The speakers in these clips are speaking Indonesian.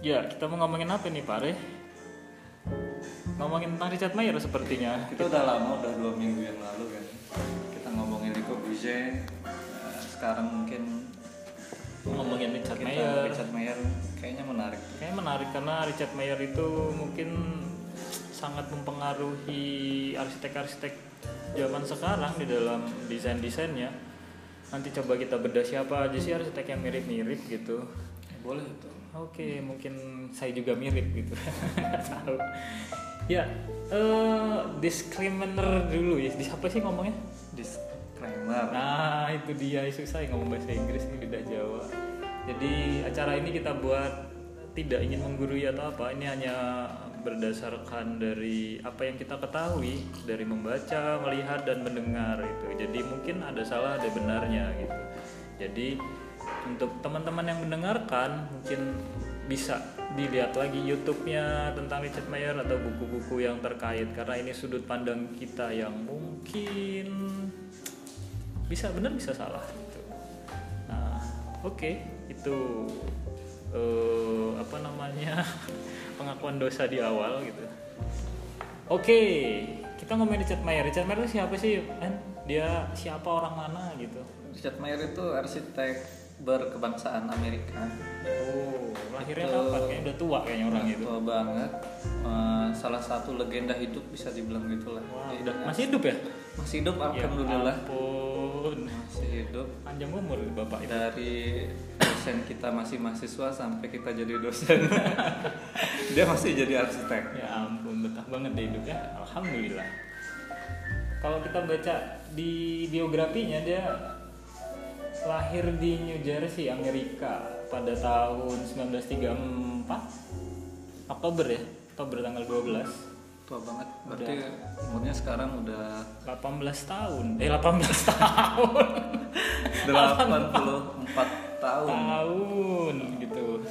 Ya, kita mau ngomongin apa nih, Pak Re? Ngomongin tentang Richard Mayer sepertinya. Kita udah lama, udah dua minggu yang lalu kan. Kita ngomongin Rico Boucher. Nah, sekarang mungkin Ngomongin Richard kita Mayer. Richard Mayer kayaknya menarik. Kayaknya menarik karena Richard Mayer itu mungkin sangat mempengaruhi arsitek-arsitek zaman sekarang di dalam desain-desainnya. Nanti coba kita bedah siapa aja sih arsitek yang mirip-mirip gitu. Boleh itu. Oke, mungkin saya juga mirip gitu. Tahu. Ya, eh disclaimer dulu ya. Di apa sih ngomongnya? Disclaimer. Nah, itu dia susah ya ngomong bahasa Inggris ini lidah Jawa. Jadi acara ini kita buat tidak ingin menggurui atau apa. Ini hanya berdasarkan dari apa yang kita ketahui dari membaca, melihat dan mendengar itu. Jadi mungkin ada salah ada benarnya gitu. Jadi untuk teman-teman yang mendengarkan mungkin bisa dilihat lagi YouTube-nya tentang Richard Mayer atau buku-buku yang terkait karena ini sudut pandang kita yang mungkin bisa benar bisa salah gitu. Nah, oke itu eh, apa namanya pengakuan dosa di awal gitu. Oke, kita ngomongin Richard Mayer. Richard Mayer itu siapa sih? Kan dia siapa orang mana gitu? Richard Mayer itu arsitek berkebangsaan Amerika. Oh, lahirnya Itu- kapan? Kayaknya udah tua kayaknya orang itu. Tua banget. Eh, salah satu legenda hidup bisa dibilang gitulah. Di- udah masih hidup ya? masih hidup Ya alhamdulillah. ampun. Masih hidup. Panjang umur bapak itu. dari dosen kita masih mahasiswa sampai kita jadi dosen dia masih jadi arsitek Ya ampun, betah banget deh hidupnya. Alhamdulillah. Kalau kita baca di biografinya dia lahir di New Jersey, Amerika pada tahun 1934 Oktober ya, Oktober tanggal 12 tua banget berarti umurnya sekarang udah 18 tahun. Eh 18 tahun. 84 tahun. Tahun gitu.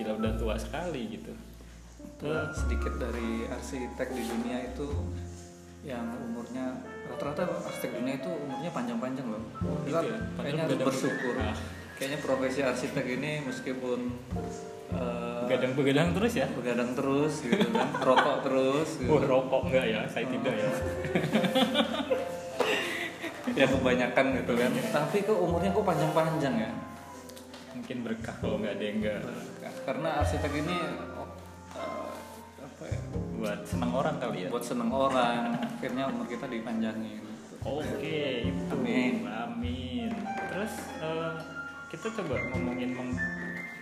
Gila udah tua sekali gitu. Tua sedikit dari arsitek di dunia itu yang umurnya rata-rata arsitek dunia itu umurnya panjang-panjang loh. Gitu Kita ya? Kayaknya harus bersyukur. Ah. kayaknya profesi arsitek ini meskipun eh, begadang-begadang terus ya? Begadang terus gitu kan. Rokok terus gitu. oh rokok enggak ya? Saya tidak ya. Ya kebanyakan gitu kan. Tapi kok umurnya kok panjang-panjang ya? Mungkin berkah kalau nggak ada yang enggak. Karena arsitek ini oh, eh, apa ya buat senang orang kali ya buat seneng orang akhirnya umur kita dipanjangin Oke, itu. Amin. Amin. Terus eh, kita coba ngomongin meng-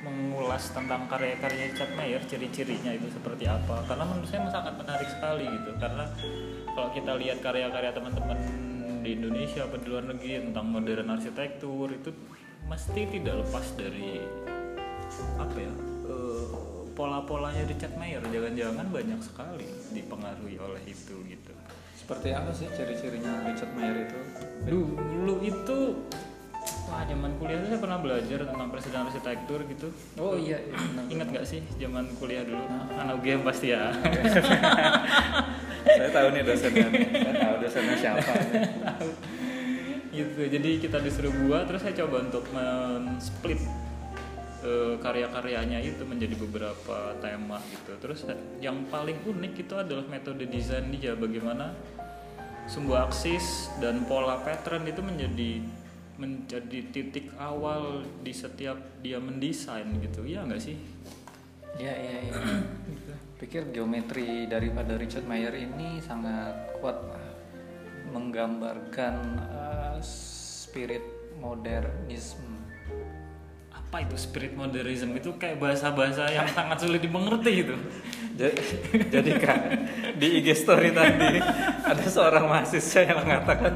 mengulas tentang karya-karya Richard Mayer, ciri-cirinya itu seperti apa? Karena menurut saya sangat menarik sekali gitu. Karena kalau kita lihat karya-karya teman-teman di Indonesia atau di luar negeri tentang modern arsitektur itu mesti tidak lepas dari apa ya? Pola-polanya Richard Mayer jangan-jangan banyak sekali dipengaruhi oleh itu gitu. seperti apa sih ciri-cirinya Richard Mayer itu? Dulu itu wah zaman kuliah tuh saya pernah belajar tentang presiden arsitektur gitu. Oh iya, iya ingat nggak sih zaman kuliah dulu? Anak UGM pasti ya. Saya tahu nih dosennya. Saya tahu dosennya siapa. Gitu jadi kita disuruh buat terus saya coba untuk men-split eh, karya-karyanya itu menjadi beberapa tema gitu. Terus yang paling unik itu adalah metode desain dia bagaimana sebuah aksis dan pola pattern itu menjadi menjadi titik awal di setiap dia mendesain gitu. Ya nggak sih? Iya iya iya. Pikir geometri daripada Richard Mayer ini sangat kuat menggambarkan eh, spirit modernisme apa itu spirit modernism? Itu kayak bahasa-bahasa yang sangat sulit dimengerti gitu. Jadi, jadi kak di IG story tadi ada seorang mahasiswa yang mengatakan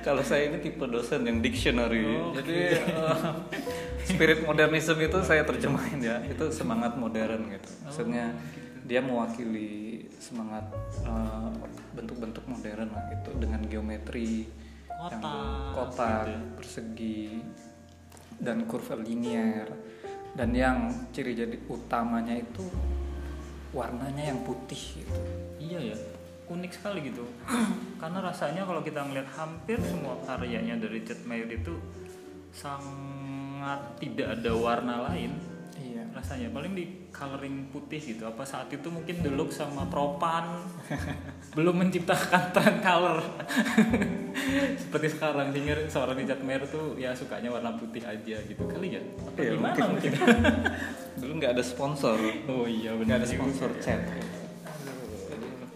kalau saya ini tipe dosen yang dictionary. Oh, jadi eh, spirit modernisme itu saya terjemahin ya itu semangat modern gitu. Maksudnya dia mewakili semangat eh, bentuk-bentuk modern lah gitu dengan geometri Kotak, kotak gitu ya. persegi dan kurva linier dan yang ciri jadi utamanya itu warnanya yang putih gitu. Iya ya, unik sekali gitu. Karena rasanya kalau kita ngeliat hampir semua karyanya dari Richard Mayer itu sangat tidak ada warna lain rasanya. Paling di coloring putih gitu. Apa saat itu mungkin dulu sama propan. Belum menciptakan trend color. Seperti sekarang sehingga seorang Richard Mayer tuh ya sukanya warna putih aja gitu. Kali ya? Apa Iya, gimana mungkin. mungkin, dulu nggak ada sponsor. Oh iya nggak benar ada juga. sponsor cat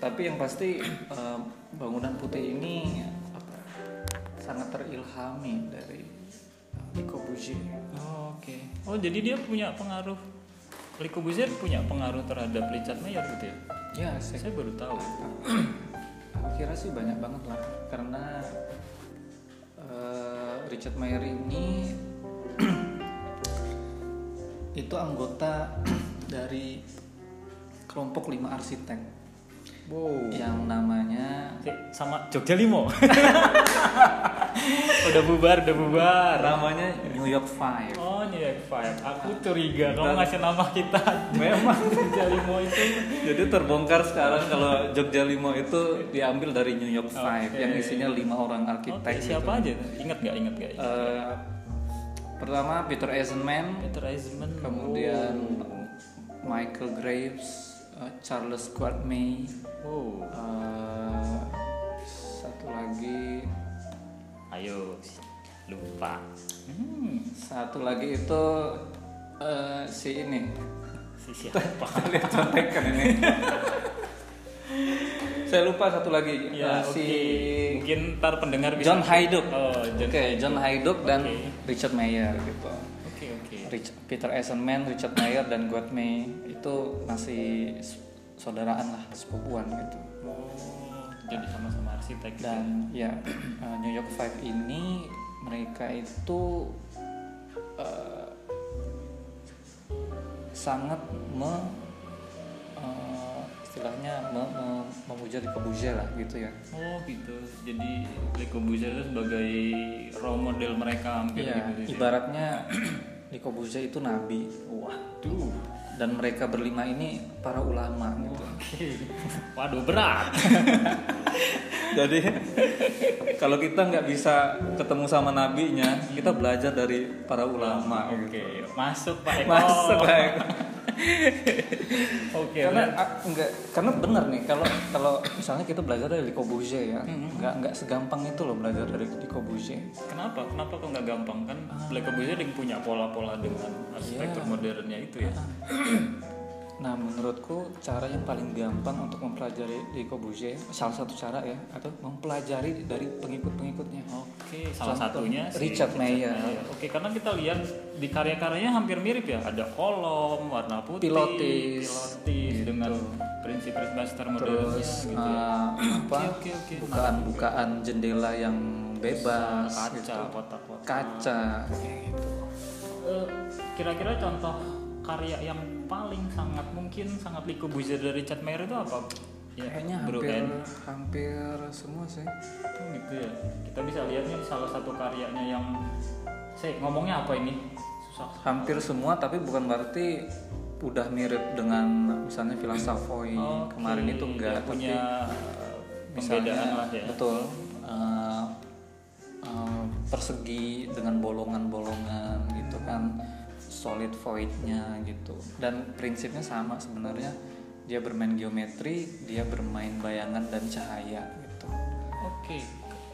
tapi yang pasti eh, bangunan putih ini apa, sangat terilhami dari Le Corbusier Oh, oke. Oh jadi dia punya pengaruh Le Corbusier punya pengaruh terhadap Richard Mayer gitu ya? Ya saya saya baru tahu. Aku kira sih banyak banget lah karena eh, Richard Mayer ini itu anggota dari kelompok lima arsitek. Wow. Yang namanya sama Jogja Limo udah bubar udah bubar namanya New York Five. Oh New York Five, aku curiga kamu ngasih nama kita Memang. Jogja Limo itu Jadi terbongkar sekarang kalau Jogja Limo itu diambil dari New York Five Oke. yang isinya lima orang arsitek. gitu. siapa aja? tuh? Ingat gak? Ingat gak? Eh, pertama Peter Eisenman, Peter Eisenman kemudian Michael Graves, eh, Charles Courtney, Oh, eh, satu lagi itu eh, si ini. si siapa? Lihat contekan ini. Saya lupa satu lagi ya, Eh, oke. si Mungkin ntar pendengar bisa. John Hayduk. Oh. Oke, John Hayduk dan Oke. Richard Mayer gitu. Oke, oke. Rich- Peter Eisenman, Richard Mayer dan Guatme itu masih saudaraan lah, sepupuan gitu. Oh, jadi sama-sama arsitek. gitu ya? Dan ya eh, New York Five ini mereka itu eh, sangat me eh, istilahnya me- me- memuja di Corbusier lah gitu ya. Oh gitu. Jadi Le Corbusier itu sebagai role model mereka hampir Iya, gitu. ya? ibaratnya Le Corbusier itu nabi. Waduh. Dan mereka berlima ini para ulama gitu. Oke. Waduh berat. Jadi kalau kita nggak bisa ketemu sama nabinya, kita belajar dari para ulama. Oke, gitu. masuk Pak Eko. Masuk lah. Oke. karena ah, enggak karena benar nih kalau kalau misalnya kita belajar dari Le Corbusier ya, Mm-hmm. nggak nggak segampang itu loh belajar dari Le Corbusier. Kenapa? Kenapa kok nggak gampang kan? Le Corbusier yang punya pola-pola dengan arsitektur Iya. modernnya itu ya. Nah, menurutku cara yang paling gampang untuk mempelajari Le Corbusier, salah satu cara ya, atau mempelajari dari pengikut-pengikutnya. Oke, salah Contoh, satunya si Richard Mayer. Oke, karena kita lihat di karya-karyanya hampir mirip ya. Ada kolom warna putih, Pilotis, pilotis gitu. dengan prinsip-prinsip Terus gitu. ya. eh, apa? Oke, oke, oke. Bukaan-bukaan jendela yang bebas, kaca, gitu. kotak-kotak. kaca, kayak gitu. Eh, kira-kira contoh karya yang paling sangat mungkin sangat Le Corbusier dari Richard Mayer itu apa? Ya, Kayaknya hampir N. hampir semua sih. Oh, gitu ya. Kita bisa lihat nih salah satu karyanya yang saya ngomongnya apa ini? Susah. Hampir semua, tapi bukan berarti udah mirip dengan misalnya Villa Savoy Oke, kemarin itu enggak, dia punya tapi pembedaan misalnya lah ya. betul eh, eh, persegi dengan bolongan-bolongan gitu kan solid voidnya gitu dan prinsipnya sama sebenarnya dia bermain geometri dia bermain bayangan dan cahaya gitu Oke.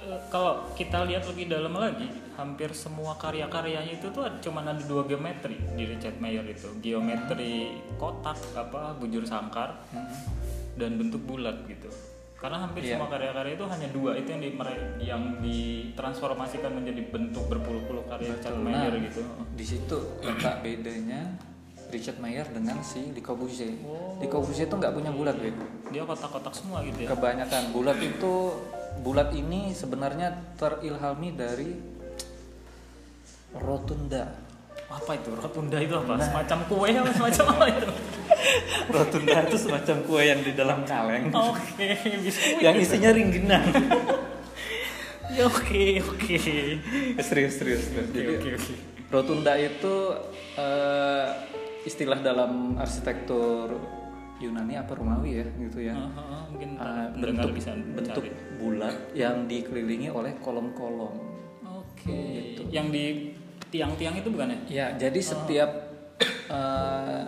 Eh, kalau kita lihat lebih dalam lagi, hampir semua karya-karyanya itu tuh cuman ada dua geometri di Richard Mayer itu. Geometri kotak apa bujur sangkar dan bentuk bulat gitu. Karena hampir Iya. semua karya-karya itu hanya dua itu yang di yang ditransformasikan menjadi bentuk berpuluh-puluh karya Richard. Mayer Nah, gitu. di situ letak bedanya Richard Mayer dengan si Le Corbusier. Oh. Le Corbusier itu nggak punya bulat, Beb. Dia kotak-kotak semua gitu ya. Kebanyakan bulat itu bulat ini sebenarnya terilhami dari rotunda. Apa itu? Rotunda itu apa? Semacam kue apa semacam apa itu? Rotunda itu semacam kue yang di dalam kaleng Oke, biskuit. yang isinya ringginan. Ya, Oke, oke. serius, serius, serius. Oke, Jadi oke, oke. rotunda itu eh, istilah dalam arsitektur Yunani apa Romawi ya gitu ya. Ah, mungkin Uh, bentuk bisa bentuk mencari. bulat yang dikelilingi oleh kolom-kolom. Oke. Yang di tiang-tiang itu bukan ya Ya, jadi setiap eh,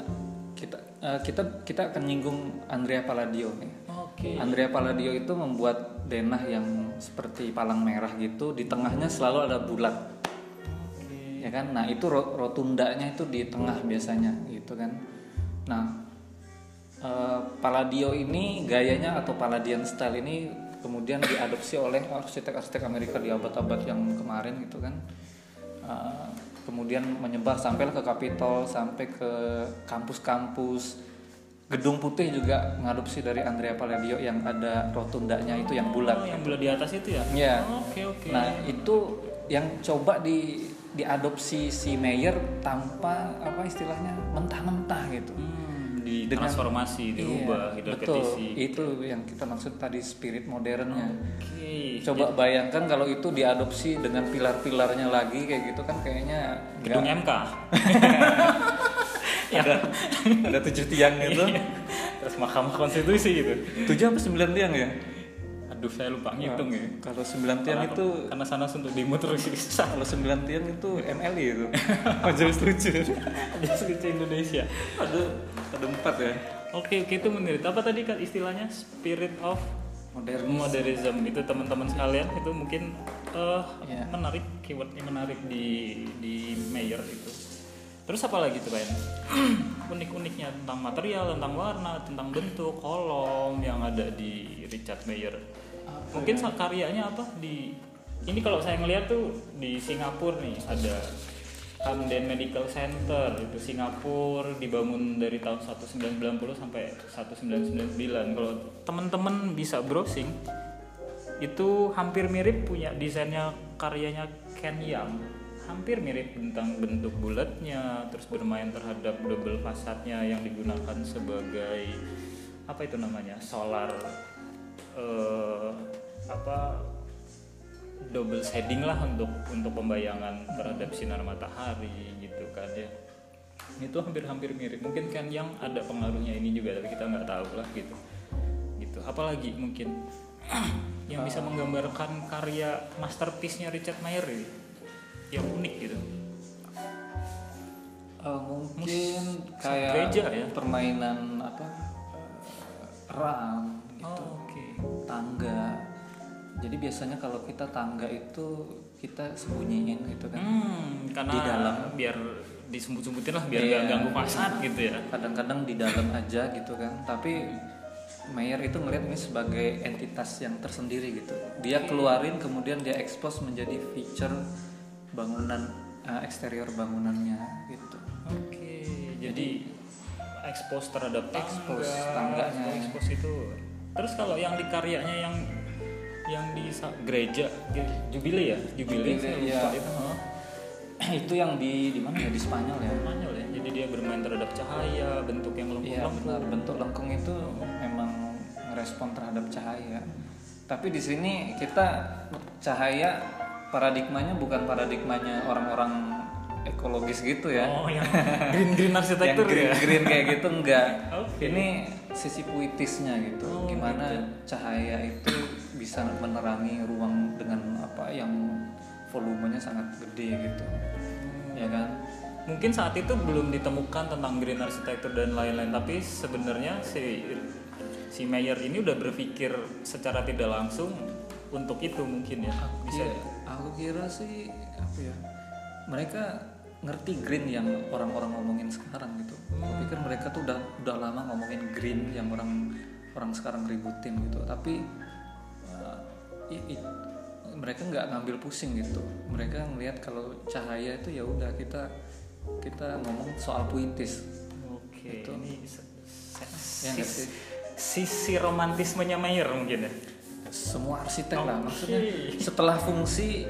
kita eh, kita kita akan nyinggung Andrea Palladio nih. oke Andrea Palladio itu membuat denah yang seperti palang merah gitu, di tengahnya selalu ada bulat, Oke. ya kan? Nah itu ro- rotundanya itu di tengah biasanya, gitu kan? Nah eh, Palladio ini gayanya atau Palladian style ini kemudian diadopsi oleh arsitek-arsitek Amerika di abad-abad yang kemarin gitu kan? Eh, kemudian menyebar sampai ke Capitol, sampai ke kampus-kampus. Gedung Putih juga mengadopsi dari Andrea Palladio yang ada rotundanya itu yang bulat. Oh, yang bulat di atas itu ya Iya. oke oke Nah, itu yang coba di diadopsi si Mayer tanpa apa istilahnya mentah-mentah gitu. Hmm, di Dengan- transformasi dirubah Iya, gitu betul. Itu yang kita maksud tadi spirit modernnya. oke Coba bayangkan kalau itu diadopsi dengan pilar-pilarnya lagi kayak gitu kan kayaknya gedung nggak- MK ya ada ada tujuh tiang gitu. Iya. terus Mahkamah Konstitusi gitu tujuh apa sembilan tiang ya? Aduh saya lupa ngitung ya Kalau sembilan tiang Karena- itu karena sana untuk demo terus kalau sembilan tiang itu MLI itu. Majelis lucu. ada segitu Indonesia Ada ada empat ya. oke oke itu menurut apa tadi kan istilahnya spirit of Modern. modernism itu teman-teman sekalian itu mungkin eh Iya. menarik keywordnya menarik di di Mayer itu terus apa lagi tuh kayak unik-uniknya tentang material tentang warna tentang bentuk kolom yang ada di Richard Mayer mungkin karyanya apa? Di ini kalau saya ngeliat tuh di Singapura nih ada Camden Medical Center itu Singapura dibangun dari tahun 1990 sampai 1999 kalau teman-teman bisa browsing itu hampir mirip punya desainnya karyanya Ken Yang hampir mirip tentang bentuk bulatnya terus bermain terhadap double fasadnya yang digunakan sebagai apa itu namanya? Solar eh, apa double shading lah untuk untuk pembayangan terhadap sinar matahari gitu kan ya. Itu hampir-hampir mirip. Mungkin kan yang ada pengaruhnya ini juga tapi kita nggak tahu lah gitu. Gitu. Apalagi mungkin yang bisa menggambarkan karya masterpiece-nya Richard Mayer ini yang unik gitu. Eh, mungkin Mus- kayak gereja ya? permainan apa eh, ram gitu. Oh, oke. Tangga jadi biasanya kalau kita tangga itu kita sembunyiin gitu kan. Hmm, karena Di dalam. biar disembut-sembutin lah biar Iya. nggak ganggu fasad gitu ya. Kadang-kadang di dalam aja gitu kan. Tapi Mayer itu ngeliat ini sebagai entitas yang tersendiri gitu. Dia keluarin kemudian dia expose menjadi feature bangunan eh, eksterior bangunannya gitu. Oke jadi expose terhadap tangga. Expose tangganya. expose itu. Terus kalau yang di karyanya yang yang di gereja jubile ya jubile Jubile, saya lupa iya. itu huh? itu yang di di mana ya di Spanyol ya Spanyol ya jadi dia bermain terhadap cahaya bentuk yang lengkung benar bentuk lengkung itu memang merespon terhadap cahaya. Tapi di sini kita cahaya paradigmanya bukan paradigmanya orang-orang ekologis gitu ya. oh yang green green yang arsitektur green, ya green kayak gitu enggak. Oke. Ini sisi puitisnya gitu. Oh, Gimana cahaya itu bisa menerangi ruang dengan apa yang volumenya sangat gede gitu. Ya kan? mungkin saat itu belum ditemukan tentang green architecture dan lain-lain tapi sebenarnya si si Mayer ini udah berpikir secara tidak langsung untuk itu mungkin ya bisa Iya, aku kira sih apa ya mereka ngerti green yang orang-orang ngomongin sekarang gitu aku pikir mereka tuh udah udah lama ngomongin green yang orang orang sekarang ributin gitu tapi uh, i- i- mereka nggak ngambil pusing gitu mereka ngelihat kalau cahaya itu ya udah kita kita ngomong soal puitis oke Itu. ini Ya nggak sis- sih? sisi romantismenya Mayer mungkin ya semua arsitek lah Oke. maksudnya setelah fungsi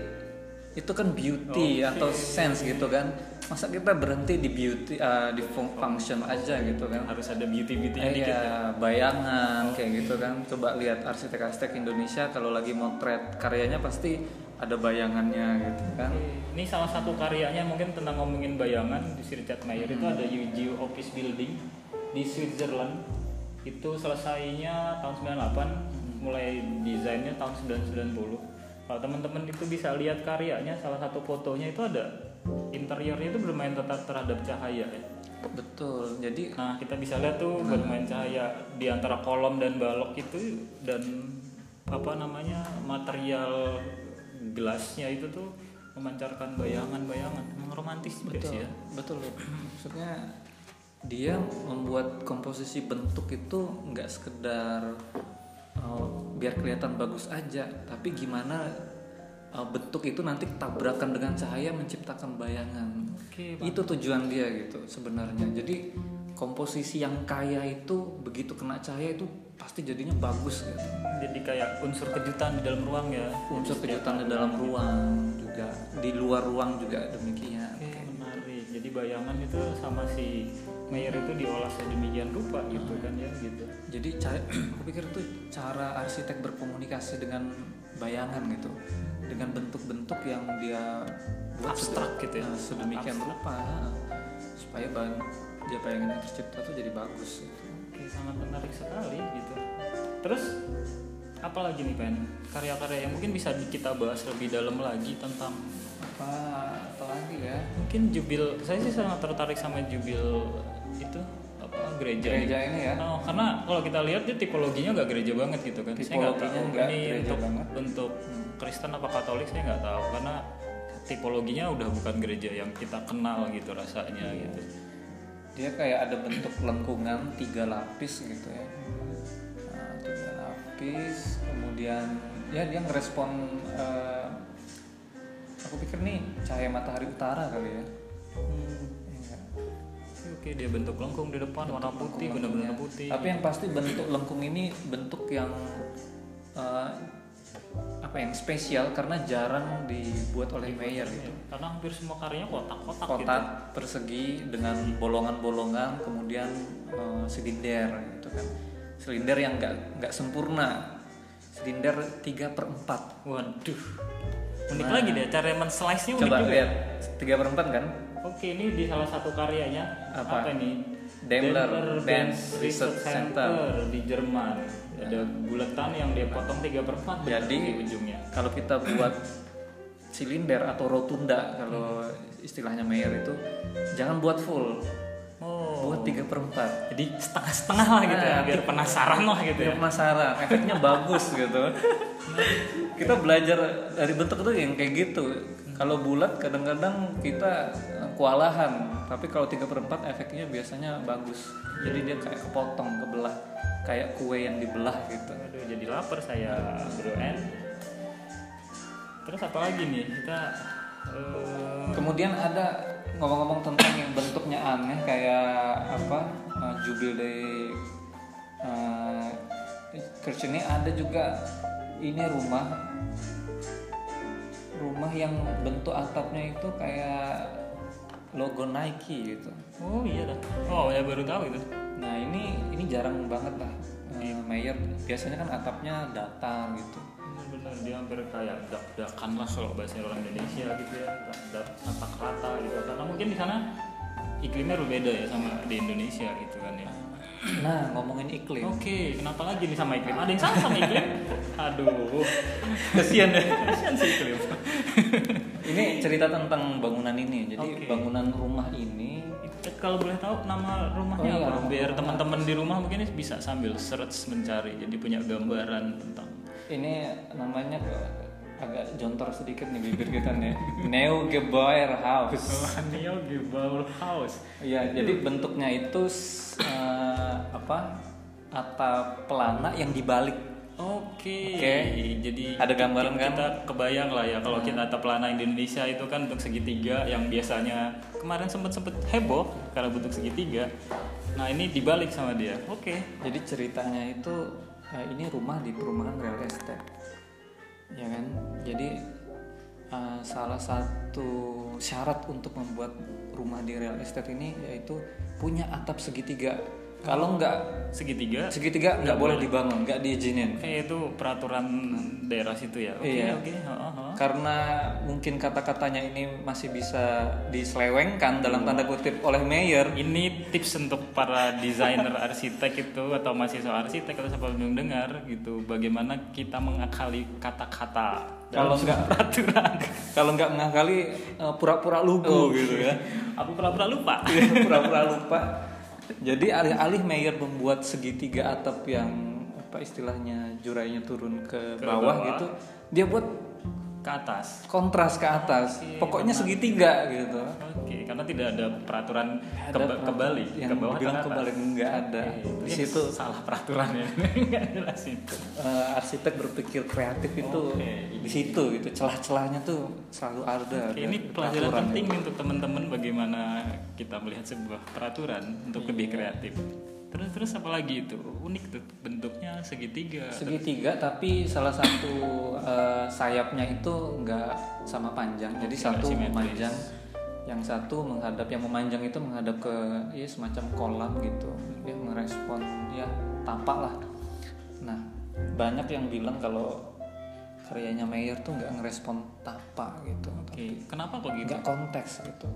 itu kan beauty Oke. atau sense gitu kan masa kita berhenti di beauty uh, di fun- function aja gitu kan harus ada beauty beautynya Eh, dikit ya. ya, bayangan kayak gitu kan coba lihat arsitek-arsitek Indonesia kalau lagi motret karyanya pasti ada bayangannya gitu kan Ini salah satu karyanya mungkin tentang ngomongin bayangan di Richard Mayer itu Hmm. ada UGO Office Building di Switzerland. Itu selesainya tahun 98, Hmm. mulai desainnya tahun 990. kalau teman-teman itu bisa lihat karyanya salah satu fotonya itu ada interiornya itu bermain tetap terhadap cahaya ya? Betul jadi nah kita bisa lihat tuh bermain cahaya di antara kolom dan balok itu dan apa namanya material gelasnya itu tuh memancarkan bayangan-bayangan. Emang romantis betul ya. betul. Maksudnya dia membuat komposisi bentuk itu nggak sekedar uh, biar kelihatan bagus aja tapi gimana uh, bentuk itu nanti tabrakan dengan cahaya menciptakan bayangan. Oke, itu tujuan dia gitu sebenarnya. Jadi komposisi yang kaya itu begitu kena cahaya itu pasti jadinya bagus gitu. Jadi kayak unsur kejutan di dalam ruang ya? Unsur kejutan di dalam ruang. juga di luar ruang juga demikian. Oke, menarik. Jadi bayangan itu sama si Mayer itu diolah sedemikian rupa gitu kan ya gitu. jadi cara aku pikir itu cara arsitek berkomunikasi dengan bayangan gitu dengan bentuk-bentuk yang dia buat Abstrak gitu ya? eh, sedemikian Abstrak. rupa supaya bahan dia bayangan yang tercipta tuh jadi bagus gitu. Oke, sangat menarik sekali gitu. Terus apalagi nih Pen? Karya-karya yang mungkin bisa kita bahas lebih dalam lagi tentang apa apa lagi ya mungkin jubil. Saya sih sangat tertarik sama jubil itu apa gereja, gereja ini. ini ya Oh, karena kalau kita lihat dia tipologinya nggak gereja banget gitu kan. saya nggak Tipologinya tahu nggak ini gereja untuk banget. untuk Kristen apa Katolik saya nggak tahu karena tipologinya udah bukan gereja yang kita kenal gitu rasanya Iya. gitu. dia kayak ada bentuk lengkungan tiga lapis gitu ya Nah, tiga lapis kemudian ya dia ngerespon eh, aku pikir nih cahaya matahari utara kali ya Iya. Oke dia bentuk lengkung di depan warna putih benar-benar lengkungnya. putih. tapi yang pasti bentuk lengkung ini bentuk yang eh, apa yang spesial karena jarang dibuat oleh Mayer gitu Karena hampir semua karyanya kotak-kotak gitu. kotak persegi dengan bolongan-bolongan kemudian eh, silinder gitu kan silinder yang nggak nggak sempurna silinder 3 per 4 Waduh. Unik lagi deh cara men-slice-nya unik Nah. coba juga. lihat 3 per 4 kan Oke ini di salah satu karyanya Apa? nih? Daimler Benz Research Research Center, Center. di Jerman. Ada bulatan yang dia potong 3 per 4 jadi di ujungnya. kalau kita buat silinder atau rotunda kalau istilahnya Mayer itu jangan buat full. Oh. buat 3 per 4 Jadi setengah-setengah lah gitu ya, Nah, biar penasaran lah gitu ya. penasaran. Efeknya bagus gitu. Kita belajar dari bentuk itu yang kayak gitu. Kalau bulat kadang-kadang kita kewalahan. Tapi kalau 3 per 4 efeknya biasanya bagus. Jadi dia kayak kepotong kebelah kayak kue yang dibelah gitu Aduh, jadi lapar saya, Bro N. Terus apa lagi nih? Kita eh, kemudian ada ngomong-ngomong tentang yang bentuknya aneh kayak apa uh, jubilee uh, church ini ada juga ini rumah rumah yang bentuk atapnya itu kayak logo Nike gitu Oh iya dah. Oh ya baru tahu itu. nah ini ini jarang banget lah uh, Mayer biasanya kan atapnya datar gitu Benar-benar dia hampir kayak dak-dakan lah kalau bahasa orang Indonesia gitu ya, dak tatak rata gitu. Karena mungkin di sana iklimnya berbeda ya sama di Indonesia gitu kan ya. nah ngomongin iklim Oke, kenapa lagi nih sama iklim? Ada yang salah sama iklim? Aduh, kasihan ya, kasihan sih iklim. ini cerita tentang bangunan ini jadi Oke. bangunan rumah ini Kalau boleh tahu nama rumahnya Oh iya, apa? nama Biar teman-teman di rumah mungkin bisa sambil search mencari, jadi punya gambaran tentang. ini namanya agak jontor sedikit nih bibir kita nih Neo Gebauer House Neo Gebauer House. Iya jadi bentuknya itu eh, apa atap pelana yang dibalik Oke. Oke. Jadi Ada gambaran kita, kan? Kita kebayang lah ya kalau kita atap pelana di Indonesia itu kan bentuk segitiga yang biasanya kemarin sempat sempat heboh karena bentuk segitiga. Nah ini dibalik sama dia. Oke. jadi ceritanya itu eh, ini rumah di perumahan real estate ya kan jadi eh, salah satu syarat untuk membuat rumah di real estate ini yaitu punya atap segitiga kalau nggak Segitiga. segitiga nggak boleh dibangun nggak diizinin Oke itu peraturan daerah situ ya. Oke Iya. oke. heeh, heeh. karena mungkin kata-katanya ini masih bisa diselewengkan dalam tanda kutip oleh mayor Ini tips untuk para desainer arsitek itu atau mahasiswa arsitek atau siapa yang dengar gitu. Bagaimana kita mengakali kata-kata kalau nggak peraturan. kalau nggak mengakali eh, pura-pura lugu gitu ya Aku pura-pura lupa. Pura-pura lupa jadi alih-alih Mayer membuat segitiga atap yang apa istilahnya jurainya turun ke, Ke bawah, bawah. gitu dia buat Ke atas. kontras ke atas Oke, pokoknya karena- segitiga gitu Oke, karena tidak ada peraturan Ada keba- peraturan kebalik, yang ke bawah bilang ke kebalik nggak ada Oke, di itu situ salah peraturan ya. Nggak jelas itu. eh, arsitek berpikir kreatif itu Oke. di situ gitu celah-celahnya tuh selalu ada Oke, ada ini pelajaran penting itu. untuk teman-teman bagaimana kita melihat sebuah peraturan untuk lebih Iya. kreatif. Terus terus apa lagi itu? Unik tuh bentuknya segitiga. segitiga tapi salah satu eh, sayapnya itu nggak sama panjang jadi Oke, satu simetris. memanjang yang satu menghadap yang memanjang itu menghadap ke ya semacam kolam gitu ya merespon ya tapak lah nah banyak yang bilang kalau karyanya Mayer tuh nggak ngerespon tapak gitu Oke, kenapa kok gitu? nggak konteks gitu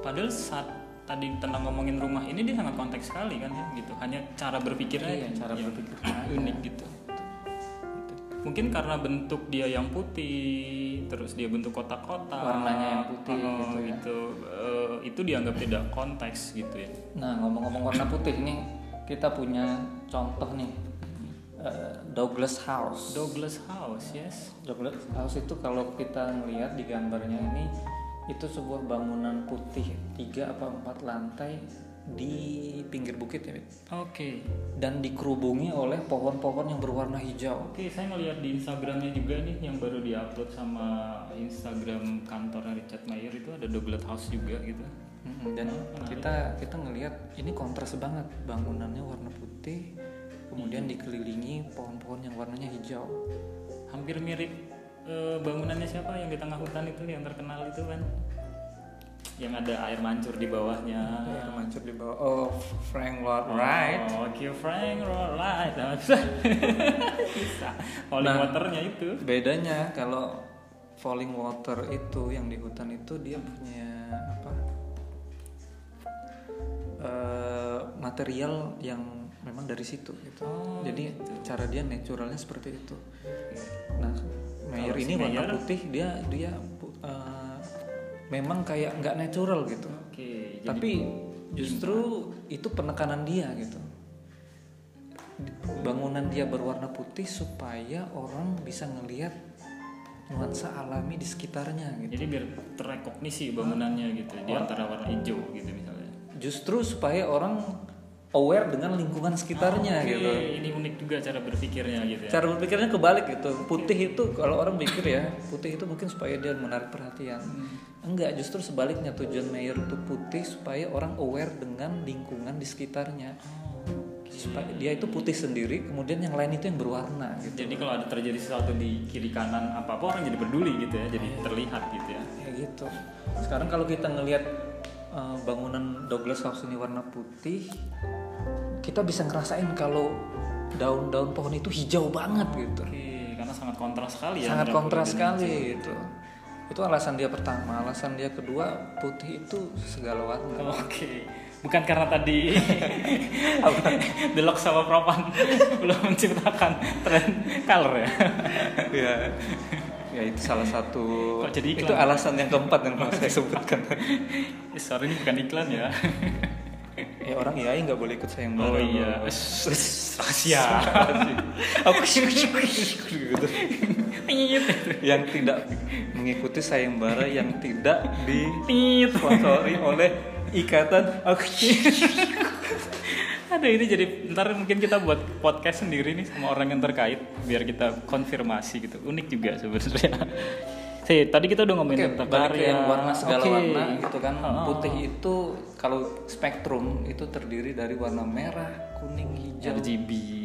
Padahal saat tadi tentang ngomongin rumah ini dia sangat konteks sekali kan ya gitu. Hanya cara berpikirnya Iya, yang- cara berpikirnya unik gitu. Mungkin karena bentuk dia yang putih, terus dia bentuk kotak-kotak, Warnanya yang putih oh, gitu ya. gitu. Eh, itu dianggap tidak konteks gitu ya. Nah ngomong-ngomong warna putih nih kita punya contoh nih eh, Douglas House. Douglas House, yes. Douglas House itu kalau kita ngelihat di gambarnya ini itu sebuah bangunan putih tiga apa empat lantai di pinggir bukit ya. Oke. dan dikerubungi oleh pohon-pohon yang berwarna hijau. Oke, saya ngeliat di Instagramnya juga nih yang baru diupload sama Instagram kantornya Richard Mayer itu ada Douglas House juga gitu. Mm-mm, Dan kita kita ngelihat ini kontras banget bangunannya warna putih, kemudian dikelilingi pohon-pohon yang warnanya hijau. Hampir mirip eh, bangunannya siapa yang di tengah hutan itu yang terkenal itu kan? Yang ada air mancur di bawahnya. Air mancur di bawah. Oh, Frank Lloyd Wright. Oh, Oke, Frank Wright. Bisa. Falling Nah. waternya itu. Bedanya kalau falling water itu yang di hutan itu dia punya apa? Eh, material yang memang dari situ gitu. Oh, Jadi cara dia naturalnya seperti itu. Nah, Mayer ini warna putih dia dia eh, memang kayak nggak natural gitu. Oke, jadi Tapi justru itu penekanan dia gitu. Bangunan dia berwarna putih supaya orang bisa ngelihat nuansa alami di sekitarnya gitu. jadi biar terrekognisi bangunannya gitu di antara warna hijau gitu misalnya. Justru supaya orang aware dengan lingkungan sekitarnya Oke, gitu. ini unik juga cara berpikirnya gitu ya. Cara berpikirnya kebalik gitu. Putih itu kalau orang pikir ya, putih itu mungkin supaya dia menarik perhatian. Enggak, justru sebaliknya tujuan mayor itu putih supaya orang aware dengan lingkungan di sekitarnya. Supaya dia itu putih sendiri, kemudian yang lain itu yang berwarna gitu. Jadi kalau ada terjadi sesuatu di kiri kanan apa apa orang jadi peduli gitu ya, jadi terlihat gitu ya. Kayak gitu. Sekarang kalau kita ngelihat uh, bangunan Douglas House ini warna putih, kita bisa ngerasain kalau daun-daun pohon itu hijau banget gitu. Oke, karena sangat kontras sekali ya. sangat kontras sekali gitu itu alasan dia pertama alasan dia kedua putih itu segala warna hijau. Oke. Bukan karena tadi Delok sama Propan belum menciptakan tren color ya. ya ya itu salah satu Kok jadi iklan? itu alasan yang keempat yang mau saya sebutkan Eh, sorry ini bukan iklan ya. ya orang ya nggak boleh ikut sayembara Oh iya. Rahasia. aku gitu. Yang tidak mengikuti sayembara yang tidak disponsori oleh ikatan aku Ada ini jadi ntar mungkin kita buat podcast sendiri nih sama orang yang terkait biar kita konfirmasi gitu. Unik juga sebenarnya. Sih, tadi kita udah ngomongin Oke, tentang karya. yang warna segala Oke. warna gitu kan. Oh. Putih itu kalau spektrum itu terdiri dari warna merah, kuning, hijau, RGB.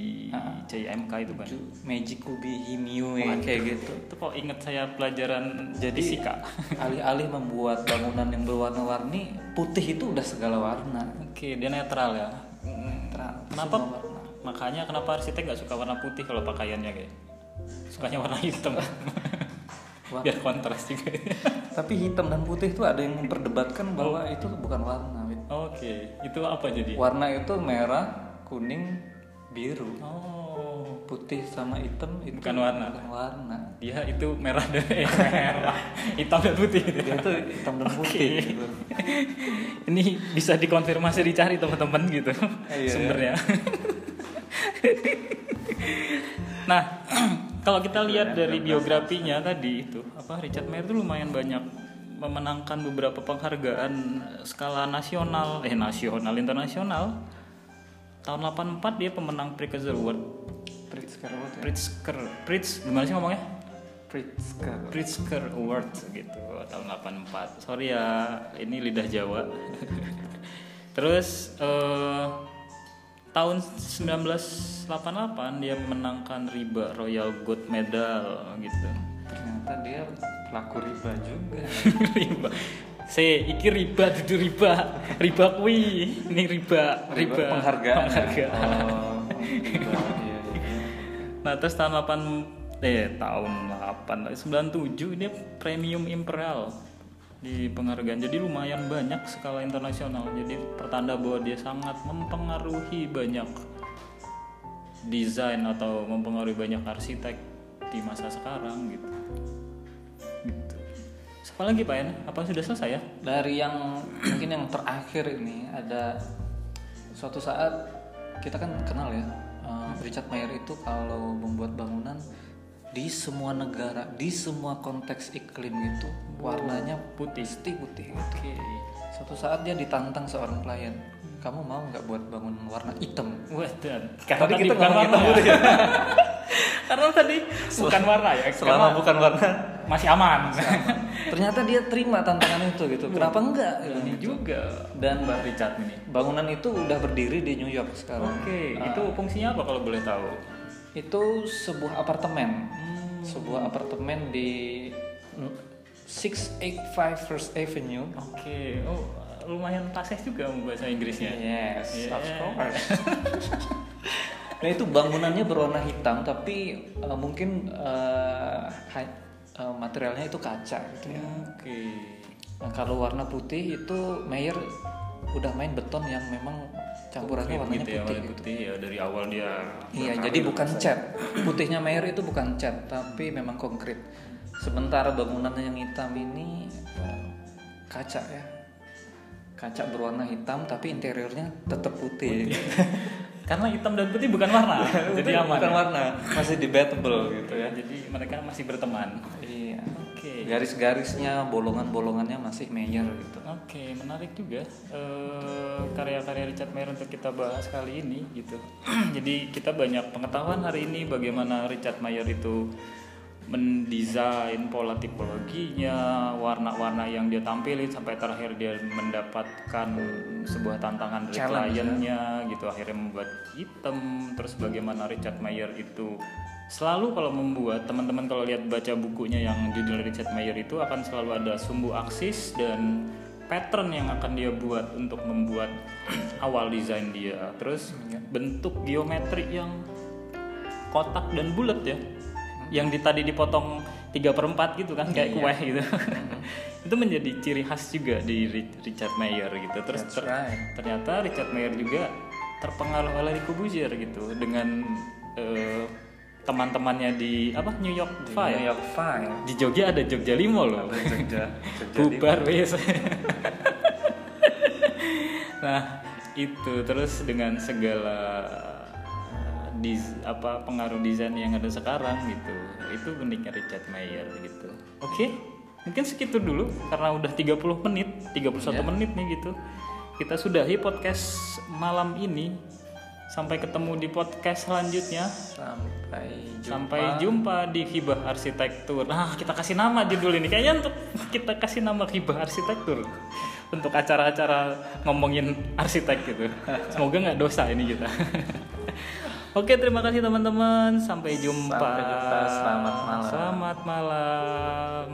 CMK itu kan. magic kubi, himio ya, kayak gitu. Itu kok inget saya pelajaran Jadi fisika. alih-alih membuat bangunan yang berwarna-warni, putih itu udah segala warna. Oke, dia netral ya. Kenapa? semua warna. Makanya kenapa arsitek nggak suka warna putih kalau pakaiannya kayak? Sukanya warna hitam. Biar kontras juga. Tapi hitam dan putih itu ada yang memperdebatkan bahwa itu bukan warna. Oke, itu apa jadi? Warna itu merah, kuning, biru. Oh, putih sama hitam itu Bukan warna. bukan warna. dia itu merah dan eh, merah hitam dan putih gitu. Dia itu hitam dan putih. gitu. ini bisa dikonfirmasi dicari teman-teman gitu Iya. sumbernya nah kalau kita lihat dari biografinya tadi itu apa Richard Mayer itu lumayan banyak memenangkan beberapa penghargaan skala nasional eh nasional internasional tahun 84 dia pemenang Pritzker Award Pritzker Award ya. Pritzker Pritz gimana sih ngomongnya Pritzker. Pritzker Award gitu tahun 84 sorry ya ini lidah Jawa terus eh, tahun 1988 dia menangkan riba Royal Gold Medal gitu Ternyata dia pelaku riba juga. riba se iki riba dudu riba riba kui ini riba riba, penghargaan. penghargaan. Oh, riba. Iya, iya. Nah terus tahun 8 eh tahun 8 97 dia premium imperial di penghargaan jadi lumayan banyak skala internasional jadi pertanda bahwa dia sangat mempengaruhi banyak desain atau mempengaruhi banyak arsitek di masa sekarang gitu apa lagi pak En? apa sudah selesai ya Dari yang mungkin yang terakhir ini ada suatu saat kita kan kenal ya eh, Richard Mayer itu kalau membuat bangunan di semua negara, di semua konteks iklim itu warnanya putih pasti putih. gitu. oke Suatu saat dia ditantang seorang klien, kamu mau nggak buat bangunan warna hitam? Wah, dan Tadi kita bukan warna hitam ya. Karena tadi bukan warna ya. Selama karena bukan warna, masih aman. ternyata dia terima tantangan itu gitu. Kenapa enggak? Ini juga Dan Mbak Richard ini. bangunan itu udah berdiri di New York sekarang. Oke, itu fungsinya apa kalau boleh tahu? Itu sebuah apartemen, Hmm. sebuah apartemen di 685 First Avenue. Oke, oh lumayan fasih juga bahasa Inggrisnya. Yes, Yeah. of course. nah itu bangunannya berwarna hitam, tapi uh, mungkin uh, uh, materialnya itu kaca gitu ya. Oke. Nah, kalau warna putih itu Mayer udah main beton yang memang campurannya warnanya Gitu ya, putih. warna gitu. putih ya dari awal dia. Iya, jadi bukan cat. Putihnya Mayer itu bukan cat, tapi memang konkret. Sementara bangunannya yang hitam ini kaca ya. Kaca berwarna hitam tapi interiornya tetap putih. Karena hitam dan putih bukan warna, jadi aman. bukan ya? warna, masih debatable gitu ya. Jadi mereka masih berteman. Iya. Oke. Garis-garisnya, bolongan-bolongannya masih Mayer gitu. Oke, menarik juga eh, karya-karya Richard Mayer untuk kita bahas kali ini gitu. Jadi kita banyak pengetahuan hari ini bagaimana Richard Mayer itu mendesain pola tipologinya, warna-warna yang dia tampilin sampai terakhir dia mendapatkan sebuah tantangan dari Challenge, kliennya gitu. Akhirnya membuat hitam. Terus bagaimana Richard Mayer itu selalu kalau membuat teman-teman kalau lihat baca bukunya yang judul Richard Mayer itu akan selalu ada sumbu aksis dan pattern yang akan dia buat untuk membuat awal desain dia. Terus bentuk geometri yang kotak dan bulat ya yang di, tadi dipotong 3 per 4 gitu kan kayak Iya. kue gitu itu menjadi ciri khas juga di Ri- Richard Mayer gitu terus ter- right. ternyata Richard Mayer juga terpengaruh oleh Le Corbusier gitu dengan eh, teman-temannya di apa New York New Five York Five. di Jogja ada Jogja Limo loh Jogja. bubar wes nah itu terus dengan segala di apa pengaruh desain yang ada sekarang gitu itu uniknya Richard Mayer gitu oke mungkin segitu dulu karena udah 30 menit 31 Ya. menit nih gitu kita sudahi podcast malam ini sampai ketemu di podcast selanjutnya Sampai jumpa. Sampai jumpa di Hibah Arsitektur. Nah, kita kasih nama judul ini. Kayaknya untuk kita kasih nama Hibah Arsitektur untuk acara-acara ngomongin arsitek gitu. Semoga nggak dosa ini kita. Oke, terima kasih teman-teman. Sampai jumpa. Sampai jumpa. Selamat malam. Selamat malam.